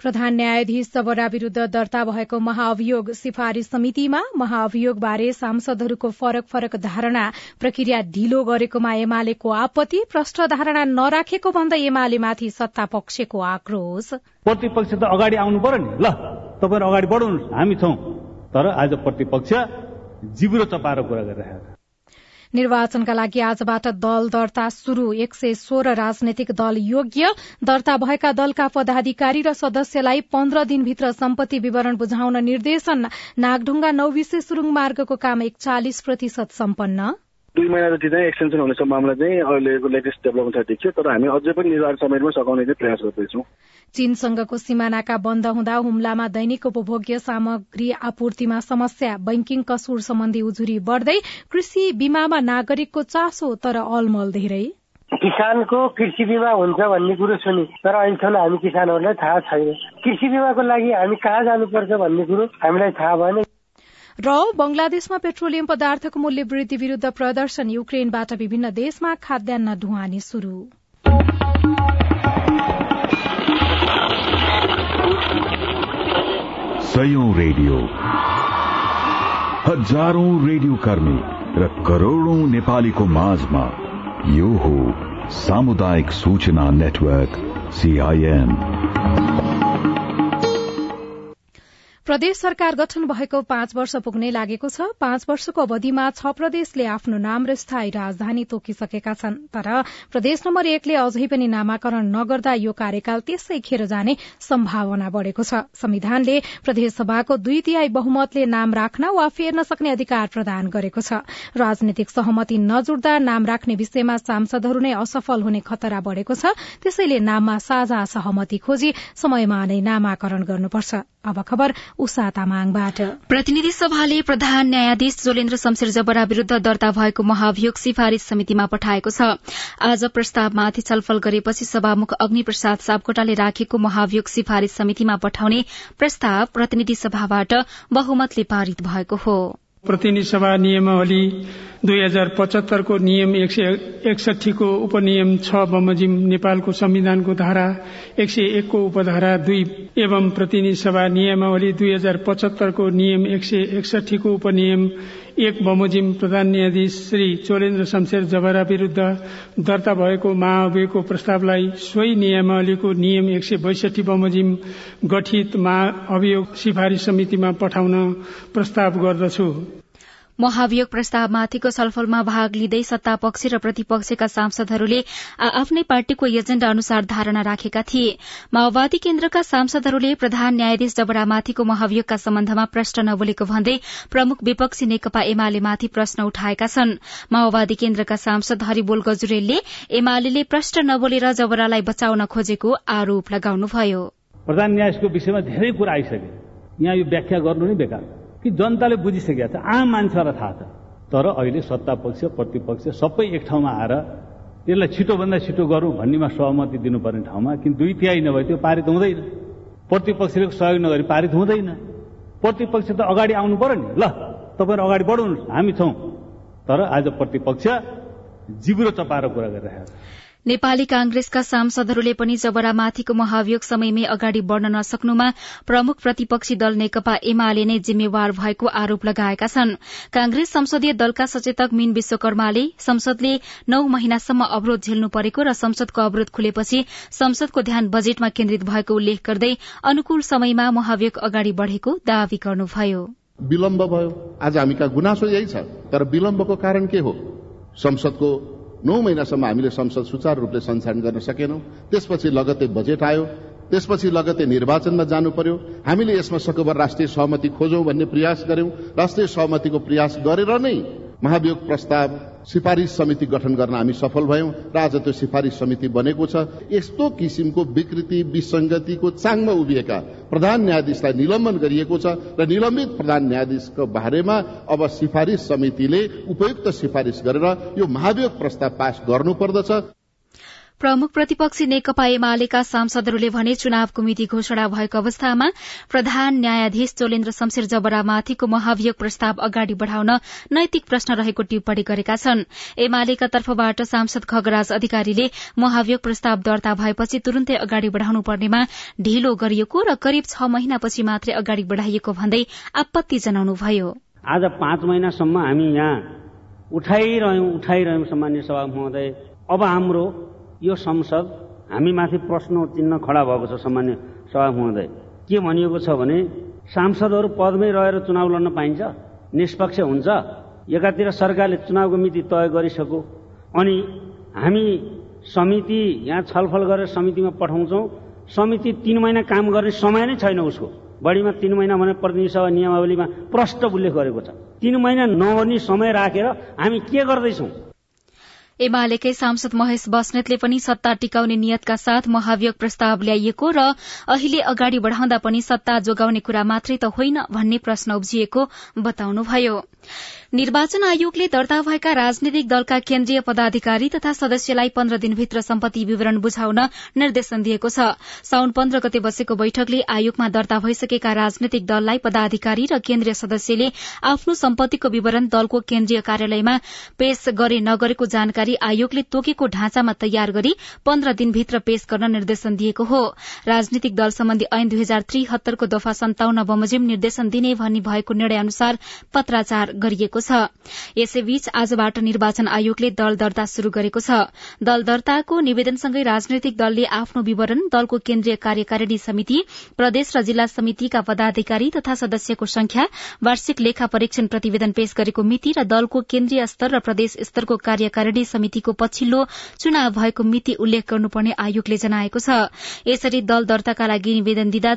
प्रधान न्यायाधीश जबरा विरूद्ध दर्ता भएको महाअभियोग सिफारिश समितिमा महाअभियोगबारे सांसदहरूको फरक फरक धारणा प्रक्रिया ढिलो गरेकोमा एमालेको आपत्ति प्रष्ट धारणा नराखेको भन्दै एमालेमाथि सत्ता पक्षको आक्रोश। प्रतिपक्ष त अगाडि आउनु पर्यो नि। ल तपाईँहरू अगाडि बढाउनु हामी छौं। तर आज प्रतिपक्ष जिब्रो चपाएर कुरा गरिरहेको निर्वाचनका लागि आजबाट दल दर्ता शुरू एक सय सोह्र राजनैतिक दल योग्य। दर्ता भएका दलका पदाधिकारी र सदस्यलाई पन्ध्र दिनभित्र सम्पत्ति विवरण बुझाउन निर्देशन। नागढुङ्गा नौविसे सुरुङ मार्गको काम एकचालिस प्रतिशत सम्पन्न। दुई महिना जति चाहिँ एक्सटेन्सन हुने सम्भावना चाहिँ अहिलेको लेटेस्ट डेभलपमेन्ट देखियो तर हामी अझै पनि निर्धारित समयमा सघाउने चाहिँ प्रयास गर्दैछौँ। चीनसँगको सीमानाका बन्द हुँदा हुम्लामा दैनिक उपभोग्य सामग्री आपूर्तिमा समस्या बैंकिङ कसुर सम्बन्धी उजुरी बढ़दै कृषि बीमामा नागरिकको चासो तर अलमल धेरै। किसानको कृषि बिमा हुन्छ भन्ने कुरो सुनि तर अहिलेसम्म हामी किसानहरूलाई थाहा छैन। कृषि बिमाको लागि हामी कहाँ जानुपर्छ भन्ने कुरो हामीलाई थाहा भएन। र बंगलादेशमा पेट्रोलियम पदार्थको मूल्य वृद्धि विरूद्ध प्रदर्शन युक्रेनबाट विभिन्न देशमा खाद्यान्न ढुवानी शुरू सयौं रेडियो। हजारौं रेडियो कर्मी र करोड़ौं नेपालीको माझमा यो हो सामुदायिक सूचना नेटवर्क सीआईएन प्रदेश सरकार गठन भएको पाँच वर्ष पुग्ने लागेको छ। पाँच वर्षको अवधिमा छ प्रदेशले आफ्नो नाम र स्थायी राजधानी तोकिसकेका छन्। तर प्रदेश नम्बर एकले अझै पनि नामाकरण नगर्दा यो कार्यकाल त्यसै खेर जाने सम्भावना बढ़ेको छ। संविधानले प्रदेशसभाको दुई तिहाई बहुमतले नाम राख्न वा फेर्न सक्ने अधिकार प्रदान गरेको छ। राजनीतिक सहमति नजुड्दा नाम राख्ने विषयमा सांसदहरू नै असफल हुने खतरा बढ़ेको छ। त्यसैले नाममा साझा सहमति खोजी समयमा नै नामाकरण गर्नुपर्छ। प्रतिनिधि सभाले प्रधान न्यायाधीश जोलेन्द्र शमशेर जबरा विरूद्ध दर्ता भएको महाभियोग सिफारिश समितिमा पठाएको छ। आज प्रस्तावमाथि छलफल गरेपछि सभामुख अग्नि प्रसाद सापकोटाले राखेको महाभियोग सिफारिश समितिमा पठाउने प्रस्ताव प्रतिनिधि सभाबाट बहुमतले पारित भएको हो। प्रतिनिधि सभा नियमावली दुई हजार पचहत्तरको नियम एक सय एकसठीको उपनियम छ बमोजिम नेपालको संविधानको धारा एक सय एकको उपधारा दुई एवं प्रतिनिधि सभा नियमावली दुई हजार पचहत्तरको नियम एक सय एकसठीको उपनियम एक बमोजिम प्रधान न्यायाधीश श्री चोलेन्द्र शमशेर जबरा विरूद्ध दर्ता भएको महाअभियोगको प्रस्तावलाई सोही नियमावलीको नियम एक सय बैसठी बमोजिम गठित महाअभियोग सिफारिश समितिमा पठाउन प्रस्ताव गर्दछु। महाभियोग प्रस्तावमाथिको छलफलमा भाग लिँदै सत्ता पक्ष र प्रतिपक्षका सांसदहरूले आफ्नै पार्टीको एजेण्डा अनुसार धारणा राखेका थिए। माओवादी केन्द्रका सांसदहरूले प्रधान न्यायाधीश जबरामाथिको महाभियोगका सम्बन्धमा प्रश्न नबोलेको भन्दै प्रमुख विपक्षी नेकपा एमालेमाथि प्रश्न उठाएका छन्। माओवादी केन्द्रका सांसद हरिबोल गजुरेलले एमाले प्रश्न नबोलेर जबरालाई बचाउन खोजेको आरोप लगाउनुभयो। प्रधान न्यायाधीशको विषयमा धेरै कुरा आइसके यहाँ यो व्याख्या गर्नु नै बेकार। कि जनताले बुझिसकेका छ आम मान्छेलाई थाहा छ। तर अहिले सत्ता पक्ष प्रतिपक्ष सबै एक ठाउँमा आएर यसलाई छिटोभन्दा छिटो गरौँ भन्नेमा सहमति दिनुपर्ने ठाउँमा किन दुई तिहाई नभए त्यो पारित हुँदैन। प्रतिपक्षले सहयोग नगरी पारित हुँदैन। प्रतिपक्ष त अगाडि आउनु पर्यो नि। ल तपाईँहरू अगाडि बढाउनु हामी छौँ। तर आज प्रतिपक्ष जिब्रो चपाएर कुरा गरिरहेको नेपाली कांग्रेसका सांसदहरूले पनि जबरामाथिको महाभियोग समयमै अगाडि बढ़न नसक्नुमा प्रमुख प्रतिपक्षी दल नेकपा एमाले नै जिम्मेवार भएको आरोप लगाएका छन्। कांग्रेस संसदीय दलका सचेतक मीन विश्वकर्माले संसदले नौ महिनासम्म अवरोध झेल्नु परेको र संसदको अवरोध खुलेपछि संसदको ध्यान बजेटमा केन्द्रित भएको उल्लेख गर्दै अनुकूल समयमा महाभियोग अगाडि बढ़ेको दावी गर्नुभयो। विलम्ब भयो। आज हामी कहाँ गुनासो यही छ तर विलम्बको कारण के हो? संसदको नौ महिनासम्म हामीले संसद सुचारू रूपले सञ्चालन गर्न सकेनौं। त्यसपछि लगत्तै बजेट आयो। त्यसपछि लगत्तै निर्वाचनमा जानु पर्यो। हामीले यसमा सकोभर राष्ट्रिय सहमति खोजौं भन्ने प्रयास गर्यौं। राष्ट्रिय सहमतिको प्रयास गरेर नै महाभियोग प्रस्ताव सिफारिस समिति गठन गर्न हामी सफल भयौं। र आज त्यो सिफारिस समिति बनेको छ। यस्तो किसिमको विकृति विसंगतिको चाङमा उभिएका प्रधान न्यायाधीशलाई निलम्बन गरिएको छ र निलम्बित प्रधान न्यायाधीशको बारेमा अब सिफारिस समितिले उपयुक्त सिफारिस गरेर यो महाभियोग प्रस्ताव पास गर्नुपर्दछ। प्रमुख प्रतिपक्षी नेकपा एमालेका सांसदहरूले भने चुनावको मिति घोषणा भएको अवस्थामा प्रधान न्यायाधीश चोलेन्द्र शमशेर जबरामाथिको महाभियोग प्रस्ताव अगाडि बढ़ाउन नैतिक प्रश्न रहेको टिप्पणी गरेका छन्। एमालेका तर्फबाट सांसद खगराज अधिकारीले महाभियोग प्रस्ताव दर्ता भएपछि तुरन्तै अगाडि बढ़ाउनु पर्नेमा ढिलो गरिएको र करिब छ महिनापछि मात्रै अगाडि बढ़ाइएको भन्दै आपत्ति जनाउनुभयो। आज पाँच महिनासम्म हामी यहाँ सामान्य सभा महोदय। अब हाम्रो यो संसद हामीमाथि प्रश्न चिन्ह खडा भएको छ सामान्य सभा महोदय के भनिएको छ भने सांसदहरू पदमै रहेर चुनाव लड्न पाइन्छ निष्पक्ष हुन्छ एकातिर सरकारले चुनावको मिति तय गरिसक्यो अनि हामी समिति यहाँ छलफल गरेर समितिमा पठाउँछौ समिति तीन महिना काम गर्ने समय नै छैन उसको। बढीमा तीन महिना भने प्रतिनिधि सभा नियमावलीमा प्रष्ट उल्लेख गरेको छ। तीन महिना नहुने समय राखेर हामी के गर्दैछौँ? एमालेकै सांसद महेश बस्नेतले पनि सत्ता टिकाउने नियतका साथ महाभियोग प्रस्ताव ल्याइएको र अहिले अगाडि बढ़ाउँदा पनि सत्ता जोगाउने कुरा मात्रै त होइन भन्ने प्रश्न उब्जिएको बताउनुभयो। निर्वाचन आयोगले दर्ता भएका राजनीतिक दलका केन्द्रीय पदाधिकारी तथा सदस्यलाई पन्ध्र दिनभित्र सम्पत्ति विवरण बुझाउन निर्देशन दिएको छ। साउन पन्ध्र गते बसेको बैठकले आयोगमा दर्ता भइसकेका राजनैतिक दललाई पदाधिकारी र केन्द्रीय सदस्यले आफ्नो सम्पत्तिको विवरण दलको केन्द्रीय कार्यालयमा पेश गरे नगरेको जानकारी आयोगले तोकेको ढाँचामा तयार गरी पन्ध्र दिनभित्र पेश गर्न निर्देशन दिएको हो। राजनीतिक दल सम्बन्धी ऐन दुई हजार त्रिहत्तरको दफा सन्ताउन्न बमोजिम निर्देशन दिने भनी भएको निर्णय अनुसार पत्राचार गरिएको छ। यसैबीच आजबाट निर्वाचन आयोगले दल दर्ता शुरू गरेको छ। दल दर्ताको निवेदनसँगै राजनैतिक दलले आफ्नो विवरण दलको केन्द्रीय कार्यकारिणी समिति प्रदेश र जिल्ला समितिका पदाधिकारी तथा सदस्यको संख्या वार्षिक लेखा परीक्षण प्रतिवेदन पेश गरेको मिति र दलको केन्द्रीय स्तर र प्रदेश स्तरको कार्यकारिणी समितिको पछिल्लो चुनाव भएको मिति उल्लेख गर्नुपर्ने आयोगले जनाएको छ। यसरी दल दर्ताका लागि निवेदन दिँदा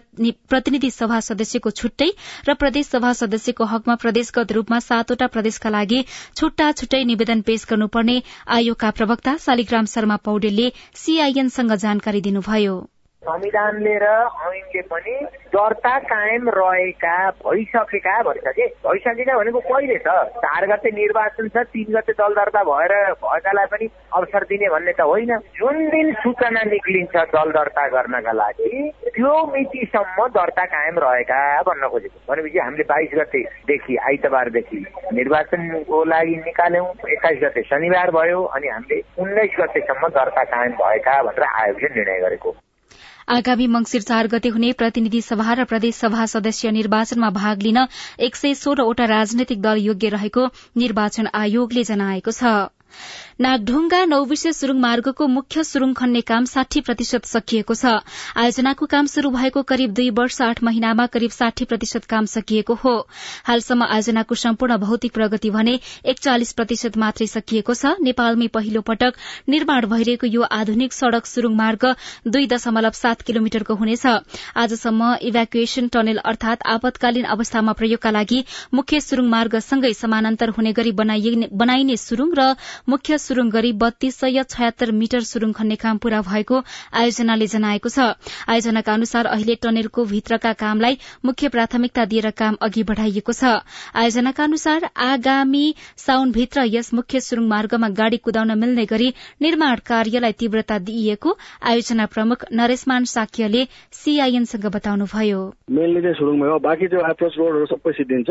प्रतिनिधि सभा सदस्यको छुट्टै र प्रदेश सभा सदस्यको हकमा प्रदेशगत रूपमा सातवटा प्रदेशका लागि छुट्टा छुट्टै निवेदन पेश गर्नुपर्ने आयोगका प्रवक्ता शालिग्राम शर्मा पौडेलले सीआईएनसँग जानकारी दिनुभयो। संविधानले र ऐनले पनि दर्ता कायम रहेका भइसकेका भन्छ कि? भइसकेका भनेको कहिले छ? चार गते निर्वाचन छ तिन गते दल दर्ता भएर भएकालाई पनि अवसर दिने भन्ने त होइन। जुन दिन सूचना निक्लिन्छ दल दर्ता गर्नका लागि त्यो मितिसम्म दर्ता कायम रहेका भन्न खोजेको। भनेपछि हामीले बाइस गतेदेखि आइतबारदेखि निर्वाचनको लागि निकाल्यौँ। एक्काइस गते शनिबार भयो अनि हामीले उन्नाइस गतेसम्म दर्ता कायम भएका भनेर आयोगले निर्णय गरेको। आगामी मंगिर चार गते हुने प्रतिनिधि सभा र प्रदेश सभा सदस्य निर्वाचनमा भाग लिन एक सय सोह्रवटा राजनैतिक दल योग्य रहेको निर्वाचन आयोगले जनाएको छ। नागढुङ्गा नौविसे सुरुङ मार्गको मुख्य सुरुङ खन्ने काम साठी प्रतिशत सकिएको छ। आयोजनाको काम शुरू भएको करिब दुई वर्ष आठ महिनामा करिब साठी प्रतिशत काम सकिएको हो। हालसम्म आयोजनाको सम्पूर्ण भौतिक प्रगति भने एकचालिस प्रतिशत मात्रै सकिएको छ। नेपालमै पहिलो पटक निर्माण भइरहेको यो आधुनिक सड़क सुरुङ मार्ग दुई दशमलव सात किलोमिटरको हुनेछ। आजसम्म इभ्याकुएशन टनेल अर्थात आपतकालीन अवस्थामा प्रयोगका लागि मुख्य सुरुङ मार्गसँगै समानान्तर हुने गरी बनाइने सुरुङ र मुख्य सुरुङ गरी बत्तीस सय छयत्तर मिटर सुरुङ खन्ने काम पूरा भएको आयोजनाले जनाएको छ। आयोजनाका अनुसार अहिले टनेलको भित्रका कामलाई मुख्य प्राथमिकता दिएर काम अघि बढ़ाइएको छ। आयोजनाका अनुसार आगामी साउनभित्र यस मुख्य सुरुङ मार्गमा गाड़ी कुदाउन मिल्ने गरी निर्माण कार्यलाई तीव्रता दिइएको आयोजना प्रमुख नरेशमान साक्यले सीआईएनसँग बताउनुभयो। मेनली चाहिँ सुरुङमै हो। बाँकी त्यो एप्रोच रोडहरू सबै सिद्धिन्छ।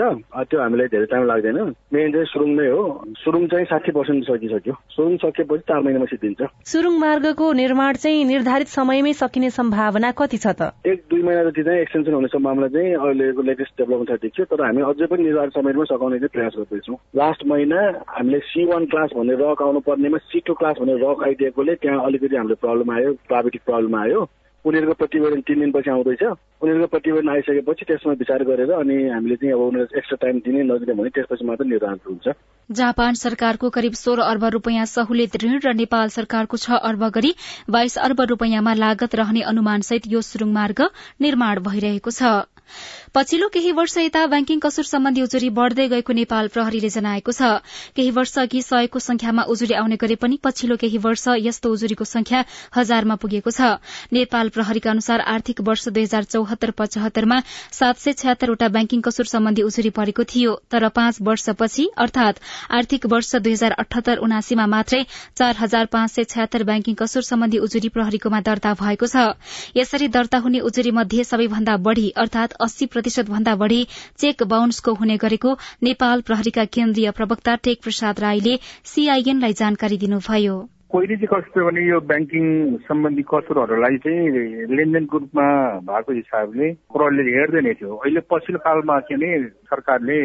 त्यो हामीलाई धेरै टाइम लाग्दैन। मेन चाहिँ सुरुङ हो। सुरुङ चाहिँ साठी पर्सेन्ट सकिसक्यो सुरुङ सकिएपछि चार महिनामा सिद्धिन्छ सुरुङ मार्गको निर्माण चाहिँ निर्धारित समयमै सकिने सम्भावना कति छ त? एक दुई महिना जति चाहिँ एक्सटेन्सन हुने सम्भावना चाहिँ अहिलेको लेटेस्ट डेभलपमेन्ट देखियो तर हामी अझै पनि निर्धारित समयमा सघाउने चाहिँ प्रयास गर्दैछौँ। लास्ट महिना हामीले सी वान क्लास भन्ने रक आउनु पर्नेमा सी टू क्लास भन्ने रक आइदिएकोले त्यहाँ अलिकति हाम्रो प्रब्लम आयो प्राविधिक प्रब्लम आयो। उनीहरूको प्रतिवेदन तिन दिनपछि आउँदैछ। उनीहरूको प्रतिवेदन आइसकेपछि त्यसमा विचार गरेर अनि हामीले चाहिँ अब उनीहरूलाई एक्स्ट्रा टाइम दिने नदिने भने त्यसपछि मात्र निर्धारण हुन्छ। जापान सरकारको करिब सोह्र अर्ब रूपियाँ सहुलियत ऋण र नेपाल सरकारको छ अर्ब गरी बाइस अर्ब रूपियाँमा लागत रहने अनुमानसहित यो सुरुङ मार्ग निर्माण भइरहेको छ। पछिल्लो केही वर्ष यता ब्याङ्किङ कसुर सम्बन्धी उजुरी बढ़दै गएको नेपाल प्रहरीले जनाएको छ। केही वर्ष अघि सयको संख्यामा उजुरी आउने गरे पनि पछिल्लो केही वर्ष यस्तो उजुरीको संख्या हजारमा पुगेको छ। नेपाल प्रहरीका अनुसार आर्थिक वर्ष दुई हजार चौहत्तर पचहत्तरमा सात सय छयत्तरवटा ब्याङ्किङ कसुर सम्बन्धी उजुरी परेको थियो तर पाँच वर्षपछि अर्थात आर्थिक वर्ष दुई हजार अठहत्तर उनासीमा मात्रै चार हजार पाँच सय छयत्तर ब्याङ्किङ कसुर सम्बन्धी उजुरी प्रहरीकोमा दर्ता भएको छ। यसरी दर्ता हुने उजुरी मध्ये सबैभन्दा बढ़ी अर्थात अस्सी प्रतिशत भन्दा बढ़ी चेक बााउन्सको हुने गरेको नेपाल प्रहरीका केन्द्रीय प्रवक्ता टेक प्रसाद राईले सीआईएनलाई जानकारी दिनुभयो। पहिले चाहिँ कस्तो भने यो ब्याङ्किङ सम्बन्धी कसुरहरूलाई चाहिँ लेनदेनको रूपमा भएको हिसाबले प्रहरीले हेर्दैन थियो। अहिले पछिल्लो कालमा चाहिँ सरकारले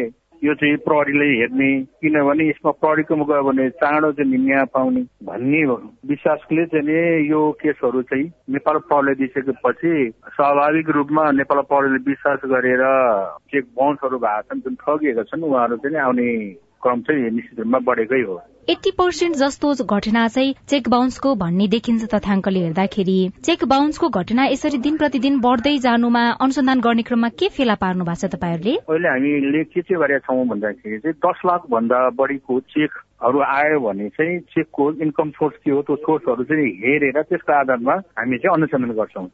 यो चाहिँ प्रहरीले हेर्ने किनभने यसमा प्रहरीको गयो भने चाँडो चाहिँ न्याय पाउने भन्ने विश्वासले चाहिँ यो केसहरू चाहिँ नेपाल प्रहरीले दिइसकेपछि स्वाभाविक रूपमा नेपाल प्रहरीले विश्वास गरेर चेक बााउन्सहरू भएको छन् जुन ठगिएका छन् उहाँहरू चाहिँ आउने क्रम चाहिँ निश्चित रूपमा बढेकै हो। एट्टी पर्सेन्ट जस्तो घटना चाहिँ चेक बााउन्सको भन्ने देखिन्छ तथ्याङ्कले हेर्दाखेरि। चेक बााउन्सको घटना यसरी दिन प्रतिदिन बढ्दै जानुमा अनुसन्धान गर्ने क्रममा के फेला पार्नु भएको छ तपाईँहरूले? अहिले हामीले के चाहिँ गरेका छौँ भन्दाखेरि चाहिँ दस लाख भन्दा बढीको चेकहरू आयो भने चाहिँ चेकको इन्कम सोर्स के हो त्यो सोर्सहरू चाहिँ हेरेर त्यसको आधारमा हामी चाहिँ अनुसन्धान गर्छौं।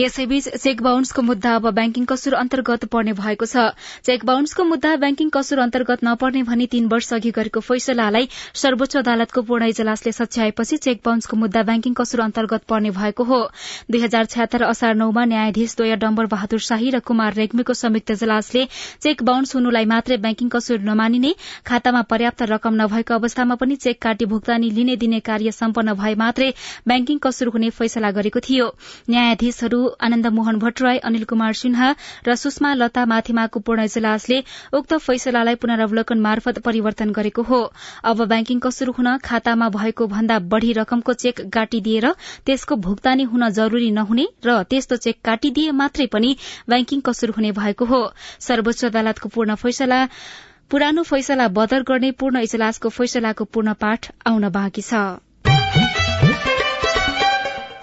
यसैबीच चेक बााउन्सको मुद्दा अब ब्याङ्किङ कसुर अन्तर्गत पर्ने भएको छ। चेक बााउन्सको मुद्दा ब्याङ्किङ कसुर अन्तर्गत नपर्ने भनी तीन वर्ष अघि गरेको फैसलालाई सर्वोच्च अदालतको पूर्ण इजलासले सच्याएपछि चेक बााउन्सको मुद्दा ब्याङ्किङ कसुर अन्तर्गत पर्ने भएको हो। दुई हजार छ्यात्तर असार नौमा न्यायाधीश द्वय डम्बर बहादुर शाही र कुमार रेग्मीको संयुक्त इजलासले चेक बााउन्स हुनुलाई मात्रै ब्याङ्किङ कसुर नमानिने खातामा पर्याप्त रकम नभएको अवस्थामा पनि चेक काटी भुक्तानी लिने दिने कार्य सम्पन्न भए मात्रै ब्याङ्किङ कसुर हुने फैसला गरेको थियो। न्यायाधीशहरू आनन्द मोहन भट्टराई अनिल कुमार सिन्हा र सुषमा लता माथिमाको पूर्ण इजलासले उक्त फैसलालाई पुनरावलोकन मार्फत परिवर्तन गरेको हो। अब ब्याङ्किङ कसुर हुन खातामा भएको भन्दा बढ़ी रकमको चेक काटिदिएर त्यसको भुक्तानी हुन जरूरी नहुने र त्यस्तो चेक काटिदिए मात्रै पनि ब्याङ्किङ कसुर हुने भएको हो। सर्वोच्च अदालतको पूर्ण फैसला पुरानो फैसला बदर गर्ने पूर्ण इजलासको फैसलाको पूर्ण पाठ आउन बाँकी छ।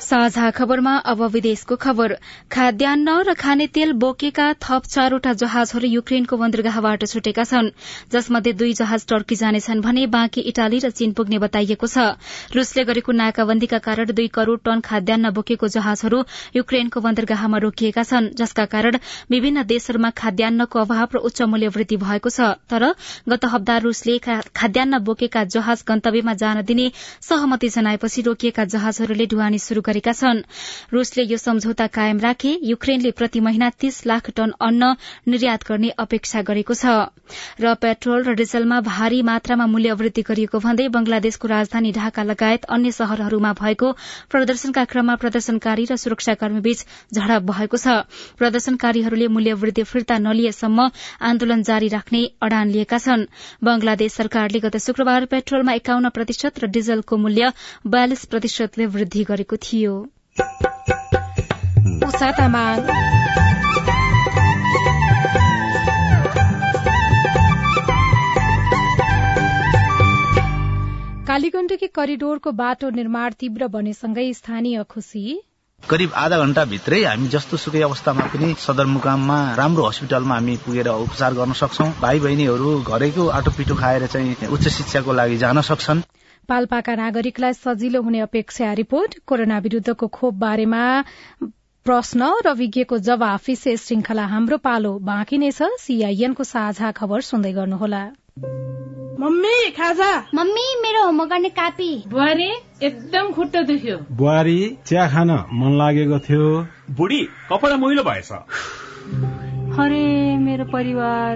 साझा खबरमा अब विदेशको खबर। खाद्यान्न र खाने तेल बोकेका थप चारवटा जहाजहरू युक्रेनको बन्दरगाहबाट छुटेका छन्। जसमध्ये दुई जहाज टर्की जानेछन् भने बाँकी इटाली र चीन पुग्ने बताइएको छ। रूसले गरेको नाकाबन्दीका कारण दुई करोड़ टन खाद्यान्न बोकेको जहाजहरू युक्रेनको बन्दरगाहमा रोकिएका छन् जसका कारण विभिन्न देशहरूमा खाद्यान्नको अभाव र उच्च मूल्य वृद्धि भएको छ। तर गत हप्ता रूसले खाद्यान्न बोकेका जहाज गन्तव्यमा जान दिने सहमति जनाएपछि रोकिएका जहाजहरूले ढुवानी शुरू गरे गरेका छन्। रूसले यो सम्झौता कायम राखे युक्रेनले प्रति महिना तीस लाख टन अन्न निर्यात गर्ने अपेक्षा गरेको छ। र पेट्रोल र डिजलमा भारी मात्रामा मूल्य वृद्धि गरिएको भन्दै बंगलादेशको राजधानी ढाका लगायत अन्य शहरहरूमा भएको प्रदर्शनका क्रममा प्रदर्शनकारी र सुरक्षाकर्मीबीच झडप भएको छ। प्रदर्शनकारीहरूले मूल्य वृद्धि फिर्ता नलिएसम्म आन्दोलन जारी राख्ने अडान लिएका छन्। बंगलादेश सरकारले गत शुक्रबार पेट्रोलमा एकाउन्न प्रतिशत र डिजलको मूल्य बयालिस प्रतिशतले वृद्धि गरेको थियो। कालीगण्डकी करिडोरको बाटो निर्माण तीव्र बनेसँगै स्थानीय खुशी करिब आधा घण्टा भित्रै हामी जस्तो सुकै अवस्थामा पनि सदरमुकाममा राम्रो हस्पिटलमा हामी पुगेर उपचार गर्न सक्छौ। भाइ बहिनीहरू घरैको आटो पिटो खाएर चाहिँ उच्च शिक्षाको लागि जान सक्छन्। पाल्पाका नागरिकलाई सजिलो हुने अपेक्षा रिपोर्ट कोरोना विरूद्धको खोप बारेमा प्रश्न र विज्ञको जवाफ विशेष श्रृंखला हाम्रो पालो बाँकी नै छ। सीआईएनको साझा खबर सुन्दै गर्नुहोला। मम्मी खाजा? मम्मी मेरो होमवर्क गर्ने कापी। बुहारी एकदम खुट्टा दुख्यो। बुहारी चिया खान मन लागेको थियो। बुढी कपडा मैलो भएछ। अरे मेरो परिवार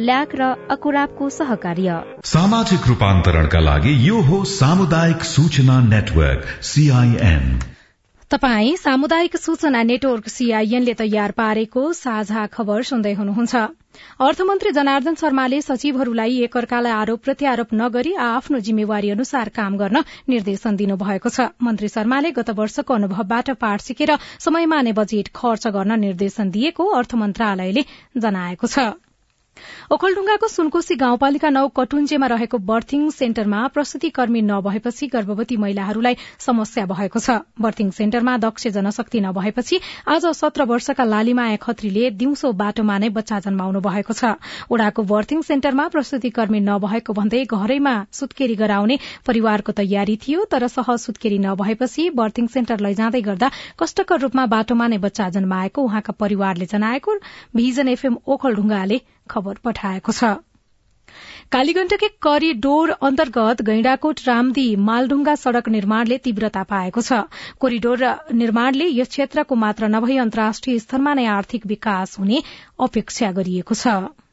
ल्याक र अकुराबको सहकार्य। सामाजिक रूपान्तरणका लागि यो हो सामुदायिक सूचना नेटवर्क सीआईएन तपाई सामुदायिक सूचना नेटवर्क सीआईएनले तयार पारेको साझा खबर सुन्दै हुनुहुन्छ। अर्थमन्त्री जनार्दन शर्माले सचिवहरूलाई एकअर्कालाई आरोप प्रत्यारोप नगरी आफ्नो जिम्मेवारी अनुसार काम गर्न निर्देशन दिनुभएको छ। मन्त्री शर्माले गत वर्षको अनुभवबाट पाठ सिकेर समयमा नै बजेट खर्च गर्न निर्देशन दिएको अर्थ मन्त्रालयले जनाएको छ। ओखलढुङ्गाको सुनकोशी गाउँपालिका नौ कटुन्जेमा रहेको बर्थिङ सेन्टरमा प्रसूति कर्मी नभएपछि गर्भवती महिलाहरूलाई समस्या भएको छ। बर्थिङ सेन्टरमा दक्ष जनशक्ति नभएपछि आज सत्र वर्षका लालिमाया खत्रीले दिउँसो बाटोमा नै बच्चा जन्माउनु भएको छ। ओडाको बर्थिङ सेन्टरमा प्रसूति कर्मी नभएको भन्दै घरैमा सुत्केरी गराउने परिवारको तयारी थियो तर सह सुत्केरी नभएपछि बर्थिङ सेन्टर लैजाँदै गर्दा कष्टकर रूपमा बाटोमा नै बच्चा जन्माएको उहाँका परिवारले जनाएको। भिजन एफएम ओखलढुङ्गाले खबर पठाएको छ। कालीगण्डकी करिडोर अन्तर्गत गैंडाकोट रामदी मालढुङ्गा सड़क निर्माणले तीव्रता पाएको छ। कोरिडोर निर्माणले यस क्षेत्रको मात्र नभई अन्तर्राष्ट्रिय स्तरमा नै आर्थिक विकास हुने अपेक्षा गरिएको छ।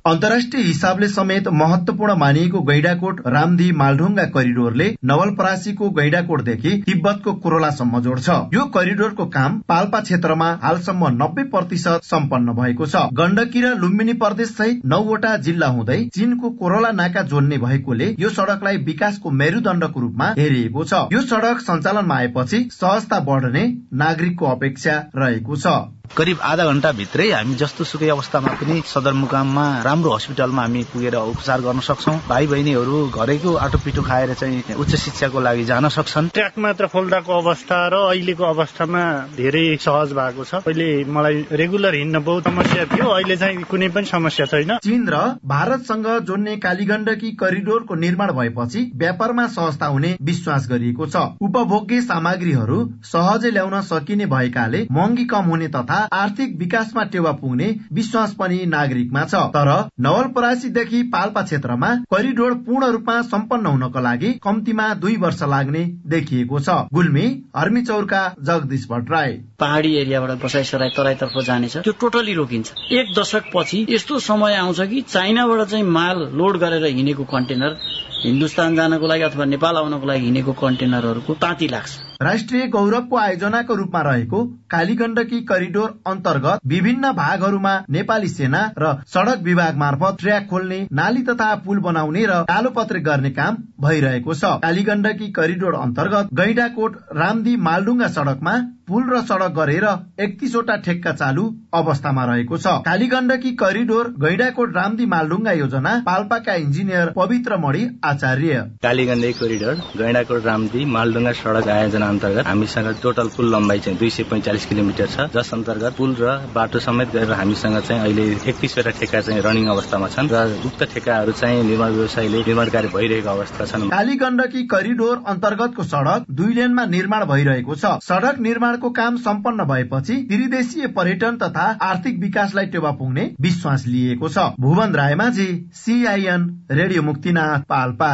अन्तर्राष्ट्रिय हिसाबले समेत महत्वपूर्ण मानिएको गैडाकोट रामदी मालढुङ्गा करिडोरले नवलपरासीको गैडाकोटदेखि तिब्बतको कोरोलासम्म जोड्छ। यो करिडोरको काम पाल्पा क्षेत्रमा हालसम्म नब्बे प्रतिशत सम्पन्न भएको छ। गण्डकी र लुम्बिनी प्रदेश सहित नौवटा जिल्ला हुँदै चीनको कोरोला नाका जोड्ने भएकोले यो सड़कलाई विकासको मेरुदण्डको रूपमा हेरिएको छ। यो सड़क सञ्चालनमा आएपछि सहजता बढ़ने नागरिकको अपेक्षा रहेको छ। करिब आधा घण्टा भित्रै हामी जस्तो सुकै अवस्थामा पनि सदरमुकाममा राम्रो हस्पिटलमा हामी पुगेर उपचार गर्न सक्छौँ। भाइ बहिनीहरू घरैको आटो पिटो खाएर चाहिँ उच्च शिक्षाको लागि जान सक्छन्। ट्र्याक मात्र खोल्दाको अवस्था र अहिलेको अवस्थामा धेरै सहज भएको छ। पहिले मलाई रेगुलर हिँड्न बहुत समस्या थियो। अहिले चाहिँ कुनै पनि समस्या छैन। चीन र भारतसँग जोड्ने कालीगण्डकी करिडोरको निर्माण भएपछि व्यापारमा सहजता हुने विश्वास गरिएको छ। उपभोग्य सामग्रीहरू सहजै ल्याउन सकिने भएकाले महँगी कम हुने तथा आर्थिक विकासमा टेवा पुग्ने विश्वास पनि नागरिकमा छ। तर नवलपरासीदेखि पाल्पा क्षेत्रमा करिडोर पूर्ण रूपमा सम्पन्न हुनको लागि कम्तीमा दुई वर्ष लाग्ने देखिएको छ। गुल्मी हर्मी चौरका जगदीश भट्टराई पहाड़ी एरियाबाट बसाइसराई तराईतर्फ जानेछ। त्यो टोटली रोकिन्छ। एक दशक पछि यस्तो समय आउँछ कि चाइनाबाट चाहिँ माल लोड गरेर हिँडेको कन्टेनर हिन्दुस्तान जानको लागि अथवा नेपाल आउनको लागि हिँडेको कन्टेनरहरूको ताती लाग्छ। राष्ट्रिय गौरवको आयोजनाको रूपमा रहेको कालीगण्डकी करिडोर अन्तर्गत विभिन्न भागहरूमा नेपाली सेना र सड़क विभाग मार्फत ट्र्याक खोल्ने नाली तथा पुल बनाउने र कालोपत्रे गर्ने काम भइरहेको छ। कालीगण्डकी करिडोर अन्तर्गत गैडाकोट रामदी मालडुङ्गा सड़कमा पुल र सड़क गरेर एकतिसवटा ठेक्का चालु अवस्थामा रहेको छ। कालीगण्डकी करिडोर गैडाकोट रामदी मालडुङ्गा योजना पाल्पाका इन्जिनियर पवित्र मणि आचार्य। कालीगण्डकी कोरिडोर गैडाकोट रामदी मालडुङ्गा सड़क आयोजना अन्तर्गत हामीसँग टोटल पुल लम्बाइ चाहिँ दुई सय पैंचालिस किलोमिटर छ। जस अन्तर्गत पुल र बाटो समेत गरेर हामीसँग चाहिँ अहिले एकतिसवटा ठेक्का चाहिँ रनिङ अवस्थामा छन् र उक्त ठेक्काहरू चाहिँ निर्माण व्यवसायले निर्माण कार्य भइरहेको अवस्था छन्। कालीगण्डकी करिडोर अन्तर्गतको सड़क दुई लेनमा निर्माण भइरहेको छ। सड़क निर्माणको काम सम्पन्न भएपछि त्रिदेशीय पर्यटन तथा आर्थिक विकासलाई टेवा पुग्ने विश्वास लिएको छ। Bhuwan Raymajhi CIN radio Muktinath Palpa.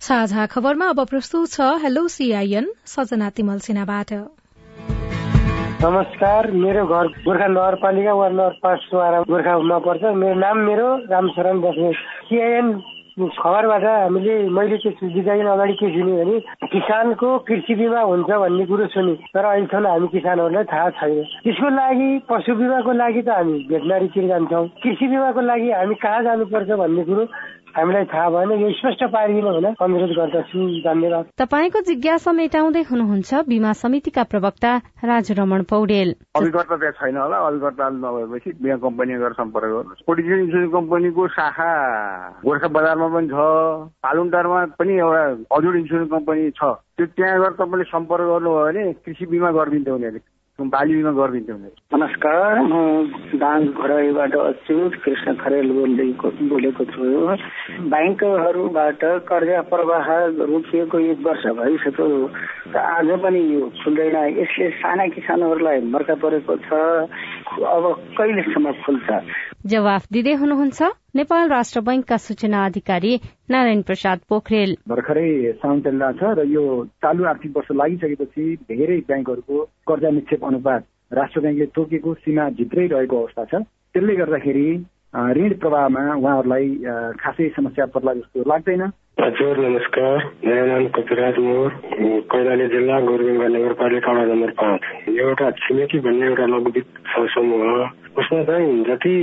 साझा खबरमा अब प्रस्तुत छ हेलो सीआईएन सजना तिमल सिन्हाबाट नमस्कार मेरो घर गोर्खा नगरपालिका वा नगर पाँच गोर्खामा पर्छ मेरो नाम मेरो रामशरण बस्ने सिआइएन खबरबाट हामीले मैले के बुझाइन अगाडि के सुन्यो भने किसानको कृषि बिमा हुन्छ भन्ने कुरो सुने। तर अहिलेसम्म हामी किसानहरूलाई थाहा छैन। त्यसको लागि पशु बिमाको लागि त हामी भेटनरीतिर जान्छौँ? कृषि बिमाको लागि हामी कहाँ जानुपर्छ भन्ने कुरो हामीलाई थाहा भएन यो स्पष्ट पारिदिनु हुन अनुरोध गर्दछु धन्यवाद। तपाईँको जिज्ञासा मेटाउँदै हुनुहुन्छ बिमा समितिका प्रवक्ता राजु रमण पौडेल। अभिकर्ता त्यहाँ छैन होला अभिकर्ता नभएपछि बिमा कम्पनी गरेर सम्पर्क गर्नुहोस्। इन्सुरेन्स कम्पनीको शाखा गोर्खा बजारमा पनि छ पालुन्टारमा पनि एउटा हजुर इन्सुरेन्स कम्पनी छ। त्यो त्यहाँ गएर तपाईँले सम्पर्क गर्नुभयो भने कृषि बिमा गरिदिन्छ उनीहरूले। बाली बिमा गरिदिन्थ्यौँ नमस्कार म दाङ घरैबाट अच्युत कृष्ण खरेल बोलेको बोलेको छु ब्याङ्कहरूबाट कर्जा प्रवाह रोकिएको एक वर्ष भइसक्यो आज पनि यो खुल्दैन। यसले साना किसानहरूलाई मर्का परेको छ। अब कहिलेसम्म खुल्छ? जवाफ दिँदै हुनुहुन्छ। नेपाल राष्ट्र बैंकका सूचना अधिकारी नारायण प्रसाद पोखरेल। भर्खरै साउन चलिरहेको छ र यो चालु आर्थिक वर्ष लागिसकेपछि धेरै ब्याङ्कहरूको कर्जा निक्षेप अनुपात राष्ट्र ब्याङ्कले तोकेको सीमा भित्रै रहेको अवस्था छ। त्यसले गर्दाखेरि ऋण प्रवाहमा उहाँहरूलाई खासै समस्या पर्ला जस्तो लाग्दैन। हजुर नमस्कार मेरो नाम कपिराज मोर कैलाली जिल्ला गोरुबङ्गा नगरपालिका नम्बर पाँच एउटा छिमेकी भन्ने एउटा वित्त समूह उसमा चाहिँ जति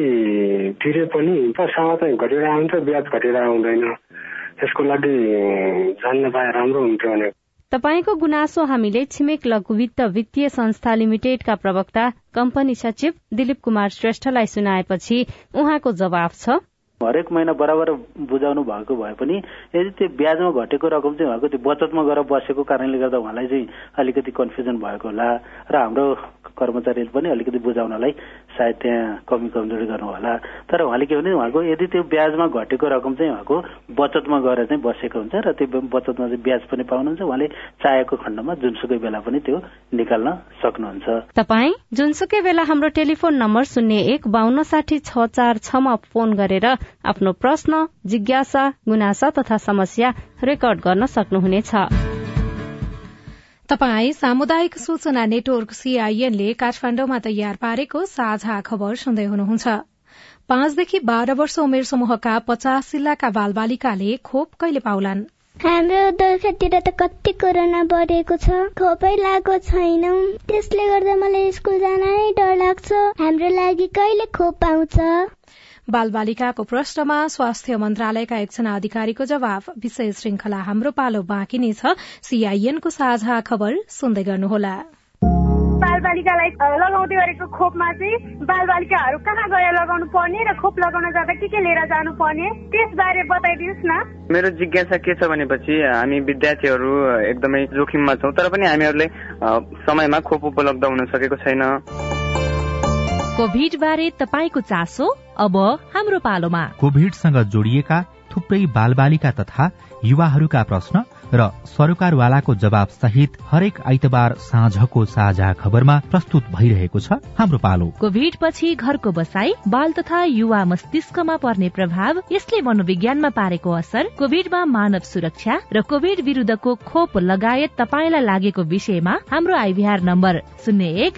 तिरे पनि पैसामा चाहिँ घटेर आउँछ ब्याज घटेर आउँदैन त्यसको लागि जान्न पाए राम्रो हुन्थ्यो भने तपाईँको गुनासो हामीले छिमेक लघु वित्त वित्तीय संस्था लिमिटेडका प्रवक्ता कम्पनी सचिव दिलीप कुमार श्रेष्ठलाई सुनाएपछि उहाँको जवाफ छ हरेक महिना बराबर बुझाउनु भएको भए पनि यदि त्यो ब्याजमा घटेको रकम चाहिँ उहाँको त्यो बचतमा गएर बसेको कारणले गर्दा उहाँलाई चाहिँ अलिकति कन्फ्युजन भएको होला र हाम्रो कर्मचारीले पनि अलिकति बुझाउनलाई सायद त्यहाँ कमी कमजोरी गर्नु होला तर उहाँले के भने उहाँको यदि त्यो ब्याजमा घटेको रकम चाहिँ उहाँको बचतमा गएर चाहिँ बसेको हुन्छ र त्यो बचतमा चाहिँ ब्याज पनि पाउनुहुन्छ। उहाँले चाहेको खण्डमा जुनसुकै बेला पनि त्यो निकाल्न सक्नुहुन्छ। तपाईँ जुनसुकै बेला हाम्रो टेलिफोन नम्बर शून्य एक बान्न साठी छ चार छमा फोन गरेर आफ्नो प्रश्न जिज्ञासा गुनासा तथा समस्या रेकर्ड गर्न सक्नुहुनेछ। तपाई सामुदायिक सूचना नेटवर्क सीआईएनले काठमाण्डुमा तयार पारेको साझा खबर सुन्दै हुनुहुन्छ। पाँचदेखि बाह्र वर्ष उमेर समूहका पचास जिल्लाका बालबालिकाले खोप कहिले पाउलान्? हाम्रो दोर्खातिर त कति कोरोना बढेको छ खोपै लागेको छैन। त्यसले गर्दा मलाई स्कुल जान नै डर लाग्छ। हाम्रो लागि कहिले खोप पाउँछ बालबालिकाको प्रश्नमा स्वास्थ्य मन्त्रालयका एकजना अधिकारीको जवाफ। विषय श्रृंखला हाम्रो पालो बाँकी नै छ। सीआईएनको साझा खबर सुन्दै गर्नुहोला। बालबालिकालाई लगाउँदै गरेको खोपमा चाहिँ बालबालिकाहरू कहाँ गएर लगाउनु पर्ने र खोप लगाउन जाँदा के के लिएर जानु पर्ने त्यसबारे बताइदिनुहोस् न। मेरो जिज्ञासा के छ भनेपछि हामी विद्यार्थीहरू एकदमै जोखिममा छौँ तर पनि हामीहरूले समयमा खोप उपलब्ध हुन सकेको छैन। कोभिड बारे तपाईँको चासो अब हाम्रो पालोमा। कोभिडसँग जोडिएका थुप्रै बालबालिका तथा युवाहरूका प्रश्न र सरकारवालाको जवाब सहित हरेक आइतबार साँझको साझा खबरमा प्रस्तुत भइरहेको छ हाम्रो पालो। कोभिड पछि घरको बसाई बाल तथा युवा मस्तिष्कमा पर्ने प्रभाव यसले मनोविज्ञानमा पारेको असर कोभिडमा मानव सुरक्षा र कोभिड विरूद्धको खोप लगायत तपाईँलाई लागेको विषयमा हाम्रो आइभीआर नम्बर शून्य एक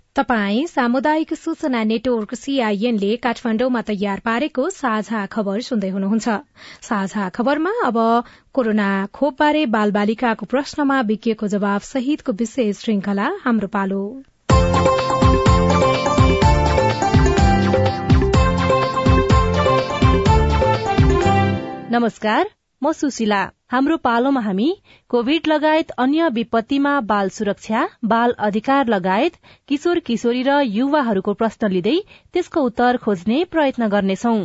तपाई सामुदायिक सूचना नेटवर्क सीआईएनले काठमाण्डुमा तयार पारेको साझा खबर सुन्दै हुनुहुन्छ। साझा खबरमा अब कोरोना खोपबारे बालबालिकाको प्रश्नमा विज्ञको जवाब सहितको विशेष श्रृंखला हाम्रो पालो। नमस्कार म सुशीला। हाम्रो पालोमा हामी कोविड लगायत अन्य विपत्तिमा बाल सुरक्षा बाल अधिकार लगायत किशोर किशोरी र युवाहरूको प्रश्न लिँदै त्यसको उत्तर खोज्ने प्रयत्न गर्नेछौं।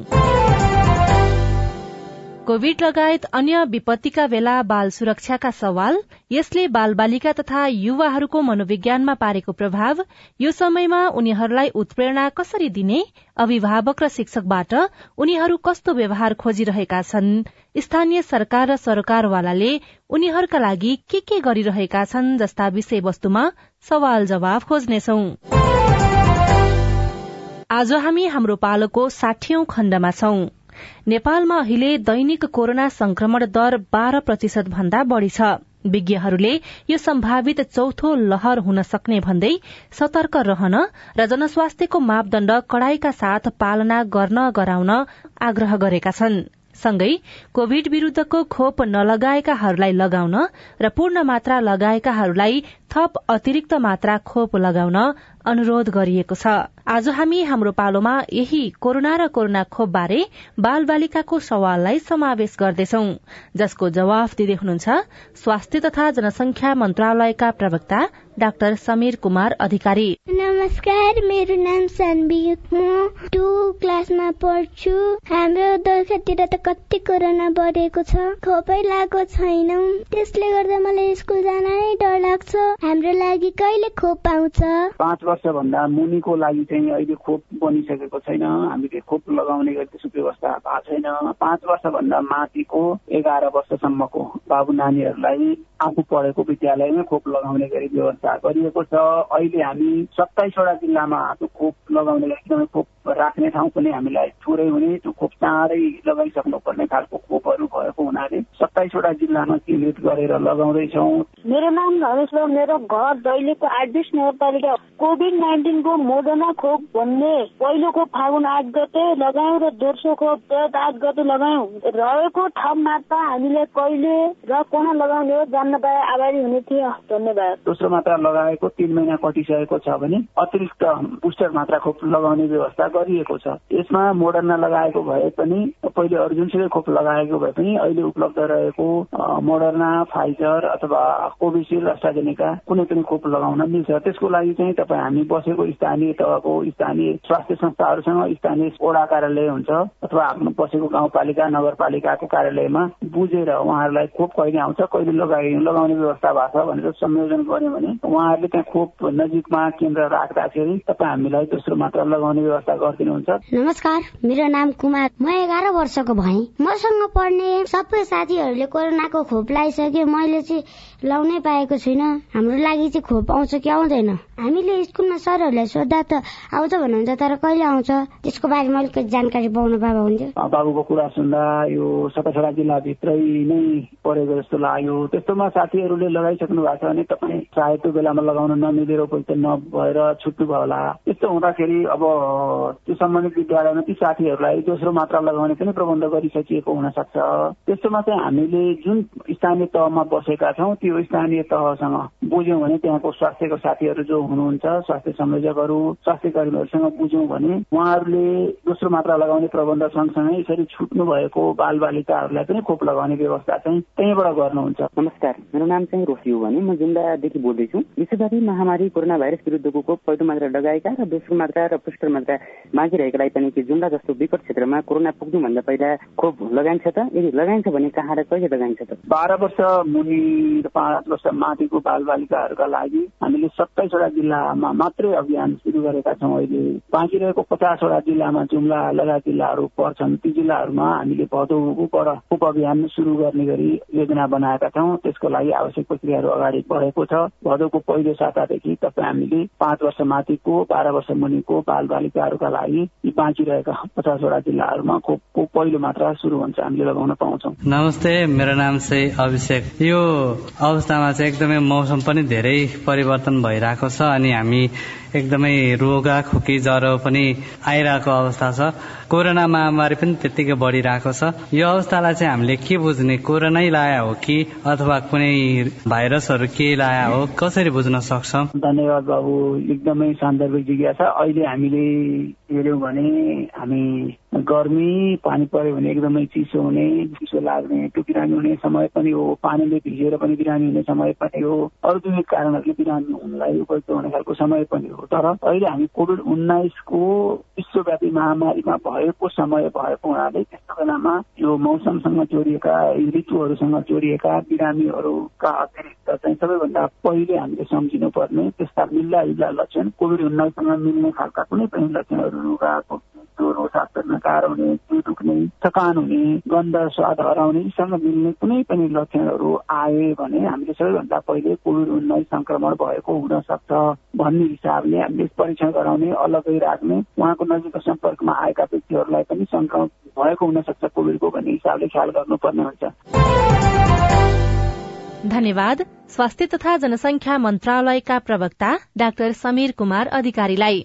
कोविड लगायत अन्य विपत्तिका बेला बाल सुरक्षाका सवाल यसले बाल बालिका तथा युवाहरूको मनोविज्ञानमा पारेको प्रभाव यो समयमा उनीहरूलाई उत्प्रेरणा कसरी दिने अभिभावक र शिक्षकबाट उनीहरू कस्तो व्यवहार खोजिरहेका छन् स्थानीय सरकार र सरकारवालाले उनीहरूका लागि के के गरिरहेका छन् जस्ता विषयवस्तुमा सवाल जवाब खोज्नेछौ। आज हामी हाम्रो पालोको साठीऔं खण्डमा छौं। नेपालमा अहिले दैनिक कोरोना संक्रमण दर बाह्र प्रतिशत भन्दा बढ़ी छ। विज्ञहरूले यो सम्भावित चौथो लहर हुन सक्ने भन्दै सतर्क रहन र जनस्वास्थ्यको मापदण्ड कड़ाईका साथ पालना गर्न गराउन आग्रह गरेका छन्। सँगै कोविड विरूद्धको खोप नलगाएकाहरूलाई लगाउन र पूर्ण मात्रा लगाएकाहरूलाई थप अतिरिक्त मात्रा खोप लगाउन अनुरोध गरिएको छ। आज हामी हाम्रो पालोमा यही कोरोना र कोरोना खोप बारे बाल बालिकाको सवाललाई समावेश गर्दैछौ जसको जवाफ दिँदै हुनुहुन्छ स्वास्थ्य तथा जनसंख्या मन्त्रालयका प्रवक्ता डाक्टर समीर कुमार अधिकारी। नमस्कार मेरो नाम सान्वी म टु क्लासमा पढ्छु। हाम्रो दोर्खातिर त कति कोरोना बढेको छ खोपै लागेको छैनौ। त्यसले गर्दा मलाई स्कुल जान नै डर लाग्छ। हाम्रो लागि कहिले खोप पाउँछ पाँच वर्षभन्दा मुनिको लागि चाहिँ अहिले खोप बनिसकेको छैन। हामीले खोप लगाउने गरी त्यसको व्यवस्था भएको छैन। पाँच वर्षभन्दा माथिको एघार वर्षसम्मको बाबु नानीहरूलाई आफू पढेको विद्यालयमै खोप लगाउने गरी व्यवस्था गरिएको छ। अहिले हामी सत्ताइसवटा जिल्लामा त्यो खोप लगाउने एकदमै खोप राख्ने ठाउँ पनि हामीलाई थोरै हुने त्यो खोप चाँडै लगाइसक्नु पर्ने खालको खोपहरू भएको हुनाले सत्ताइसवटा जिल्लामा केन्द्रित गरेर लगाउँदैछौँ। मेरो नाम धनेश मेरो घर दैलेको आठ नगरपालिका कोभिड नाइन्टिनको मोडर्ना खोप भन्ने पहिलोको फागुन आठ गते लगायौँ र दोस्रो खोप आठ गते लगायौँ रहेको थप मात्रा हामीले कहिले र कोना लगाउने हो जान्न पाए आभारी हुने थियो धन्यवाद। दोस्रो मात्रा लगाएको तिन महिना कटिसकेको छ भने अतिरिक्त बुस्टर मात्रा खोप लगाउने व्यवस्था गरिएको छ। यसमा मोडर्ना लगाएको भए पनि पहिले अर्जुनसुकै खोप लगाएको भए पनि अहिले उपलब्ध रहेको मोडर्ना फाइजर अथवा कोभिसिल्ड अस्ट्राजेनिका कुनै पनि खोप लगाउन मिल्छ। त्यसको लागि चाहिँ तपाईँ हामी बसेको स्थानीय तहको स्थानीय स्वास्थ्य संस्थाहरूसँग स्थानीय वडा कार्यालय हुन्छ अथवा आफ्नो बसेको गाउँपालिका नगरपालिकाको कार्यालयमा बुझेर उहाँहरूलाई खोप कहिले आउँछ कहिले लगाइ लगाउने व्यवस्था भएको छ भनेर संयोजन गर्यो भने उहाँहरूले त्यहाँ खोप नजिकमा केन्द्र राख्दाखेरि तपाईँ हामीलाई दोस्रो मात्रा लगाउने व्यवस्था गरिदिनुहुन्छ। नमस्कार मेरो नाम कुमार। म एघार वर्षको भएँ मसँग पढ्ने सबै साथीहरूले कोरोनाको खोप लगाइसके मैले चाहिँ लाउनै पाएको छुइनँ। हाम्रो लागि चाहिँ खोप आउँछ कि आउँदैन? हामीले स्कुलमा सरहरूलाई सोद्धा त आउँछ भन्नुहुन्छ तर कहिले आउँछ? त्यसको बारेमा अलिकति जानकारी पाउनु पाएको हुन्थ्यो। बाबुको कुरा सुन्दा यो सताछडा जिल्लाभित्रै नै परेको जस्तो लाग्यो। त्यस्तोमा साथीहरूले लगाइसक्नु भएको छ भने तपाईँ सायद त्यो बेलामा लगाउन नमिलेर उपयुक्त नभएर छुट्नु भयो होला। त्यस्तो हुँदाखेरि अब त्यो सम्बन्धित विद्यालयमा ती साथीहरूलाई दोस्रो मात्रा लगाउने पनि प्रबन्ध गरिसकिएको हुन सक्छ त्यस्तोमा चाहिँ हामीले जुन स्थानीय तहमा बसेका छौँ त्यो स्थानीय तहसँग बुझ्यौँ भने त्यहाँको स्वास्थ्यको साथीहरू जो हुनुहुन्छ स्वास्थ्य संयोजकहरू स्वास्थ्य कर्मीहरूसँग बुझ्यौँ भने उहाँहरूले दोस्रो मात्रा लगाउने प्रबन्ध सँगसँगै यसरी छुट्नु भएको बाल बालिकाहरूलाई पनि खोप लगाउने व्यवस्था चाहिँ त्यहीँबाट गर्नुहुन्छ। नमस्कार मेरो नाम चाहिँ रोसियो भने म जुम्लादेखि बोल्दैछु। विश्वव्यापी महामारी कोरोना भाइरस विरुद्धको खोप पहिलो मात्रा लगाएका र दोस्रो मात्रा र पुष्कर मात्रा मागिरहेकालाई पनि जुम्ला जस्तो विकट क्षेत्रमा कोरोना पुग्नुभन्दा पहिला खोप लगाइन्छ त? यदि लगाइन्छ भने कहाँ र कहिले लगाइन्छ त? बाह्र वर्ष मुनि र पाँच वर्ष माथिको बाल बालिकाहरूका लागि हामीले सत्ताइसवटा जिल्लामा मात्रै अभियान सुरु गरेका छौँ अहिले। बाँकी रहेको पचासवटा जिल्लामा जुम्ला लगायत जिल्लाहरू पर्छन्। ती जिल्लाहरूमा हामीले भदौबाट उप अभियान सुरु गर्ने गरी योजना बनाएका छौँ। त्यसको लागि आवश्यक प्रक्रियाहरू अगाडि बढेको छ। भदौको पहिलो सातादेखि तपाईँ हामीले पाँच वर्ष माथिको बाह्र वर्ष मुनिको बाल बालिकाहरूका लागि यी बाँकी रहेका पचासवटा जिल्लाहरूमा खोपको पहिलो मात्रा सुरु हुन्छ हामीले लगाउन पाउँछौँ। नमस्ते मेरो नाम चाहिँ अभिषेक। यो अवस्थामा चाहिँ एकदमै मौसम पनि धेरै परिवर्तन भइरहेको छ अनि हामी एकदमै रोगा खोकी ज्वरो पनि आइरहेको अवस्था छ। कोरोना महामारी पनि त्यत्तिकै बढिरहेको छ। यो अवस्थालाई चाहिँ हामीले के बुझ्ने? कोरोनै लाया हो कि? अथवा कुनै भाइरसहरू के लाया हो? कसरी बुझ्न सक्छौँ? धन्यवाद बाबु। एकदमै सान्दर्भिक जिज्ञासा अहिले हामीले हेऱ्यौँ भने हामी गर्मी पानी पर्यो भने एकदमै चिसो हुने चिसो लाग्ने त्यो बिरामी हुने समय पनि हो। पानीले भिजेर पनि बिरामी हुने समय पनि हो। अरू दुई कारणहरूले बिरामी हुनलाई उपयुक्त हुने खालको समय पनि हो। तर अहिले हामी कोभिड उन्नाइसको विश्वव्यापी महामारीमा भएको समय भएको हुनाले त्यस्तो बेलामा यो मौसमसँग जोडिएका ऋतुहरूसँग जोडिएका बिरामीहरूका अतिरिक्त चाहिँ सबैभन्दा पहिले हामीले सम्झिनु पर्ने त्यस्ता मिल्ला हिल्ला लक्षण कोभिड उन्नाइससँग मिल्ने खालका कुनै पनि लक्षणहरू ज्वरो सास फेर्न गाह्रो हुने जिउ दुख्ने थकान हुने गन्ध स्वाद हराउने यीसँग मिल्ने कुनै पनि लक्षणहरू आए भने हामीले सबैभन्दा पहिले कोभिड उन्नाइस संक्रमण भएको हुन सक्छ भन्ने हिसाबले हामीले परीक्षण गराउने अलग्गै राख्ने उहाँको नजिकको सम्पर्कमा आएका व्यक्तिहरूलाई पनि संक्रमण भएको हुन सक्छ कोभिडको भन्ने हिसाबले ख्याल गर्नुपर्ने हुन्छ। धन्यवाद। स्वास्थ्य तथा जनसंख्या मन्त्रालयका प्रवक्ता डाक्टर समीर कुमार अधिकारीलाई।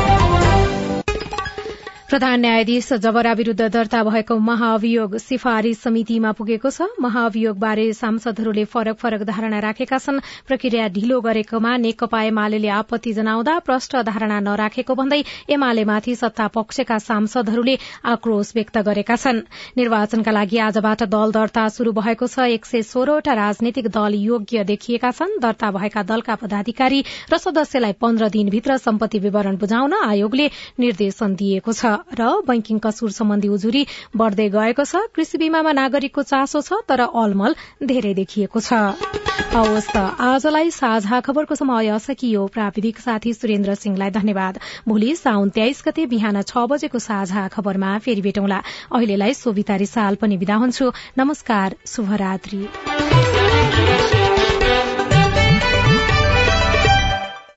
प्रधान न्यायाधीश जबरा विरूद्ध दर्ता भएको महाअभियोग सिफारिश समितिमा पुगेको छ। महाअभियोगबारे सांसदहरूले फरक फरक धारणा राखेका छन्। प्रक्रिया ढिलो गरेकोमा नेकपा एमाले आपत्ति जनाउँदा प्रष्ट धारणा नराखेको भन्दै एमालेमाथि सत्ता पक्षका सांसदहरूले आक्रोश व्यक्त गरेका छन्। निर्वाचनका लागि आजबाट दल दर्ता शुरू भएको छ। एक सय सोह्रवटा राजनैतिक दल योग्य देखिएका छन्। दर्ता भएका दलका पदाधिकारी र सदस्यलाई पन्ध्र दिनभित्र सम्पत्ति विवरण बुझाउन आयोगले निर्देशन दिएको छ। र बैंकिङ कसुर सम्बन्धी उजुरी बढ़दै गएको छ। कृषि बीमामा नागरिकको चासो छ तर अलमल धेरै देखिएको छ। हवस् त आजलाई साझा खबरको समय सकियो। प्राविधिक साथी सुरेन्द्र सिंहलाई धन्यवाद। भोलि साउन तेइस गते बिहान छ बजेको साझा खबरमा फेरि भेटौँला। अहिलेलाई सोभिता रिसाल पनि विदा हुन्छु। नमस्कार शुभरात्री।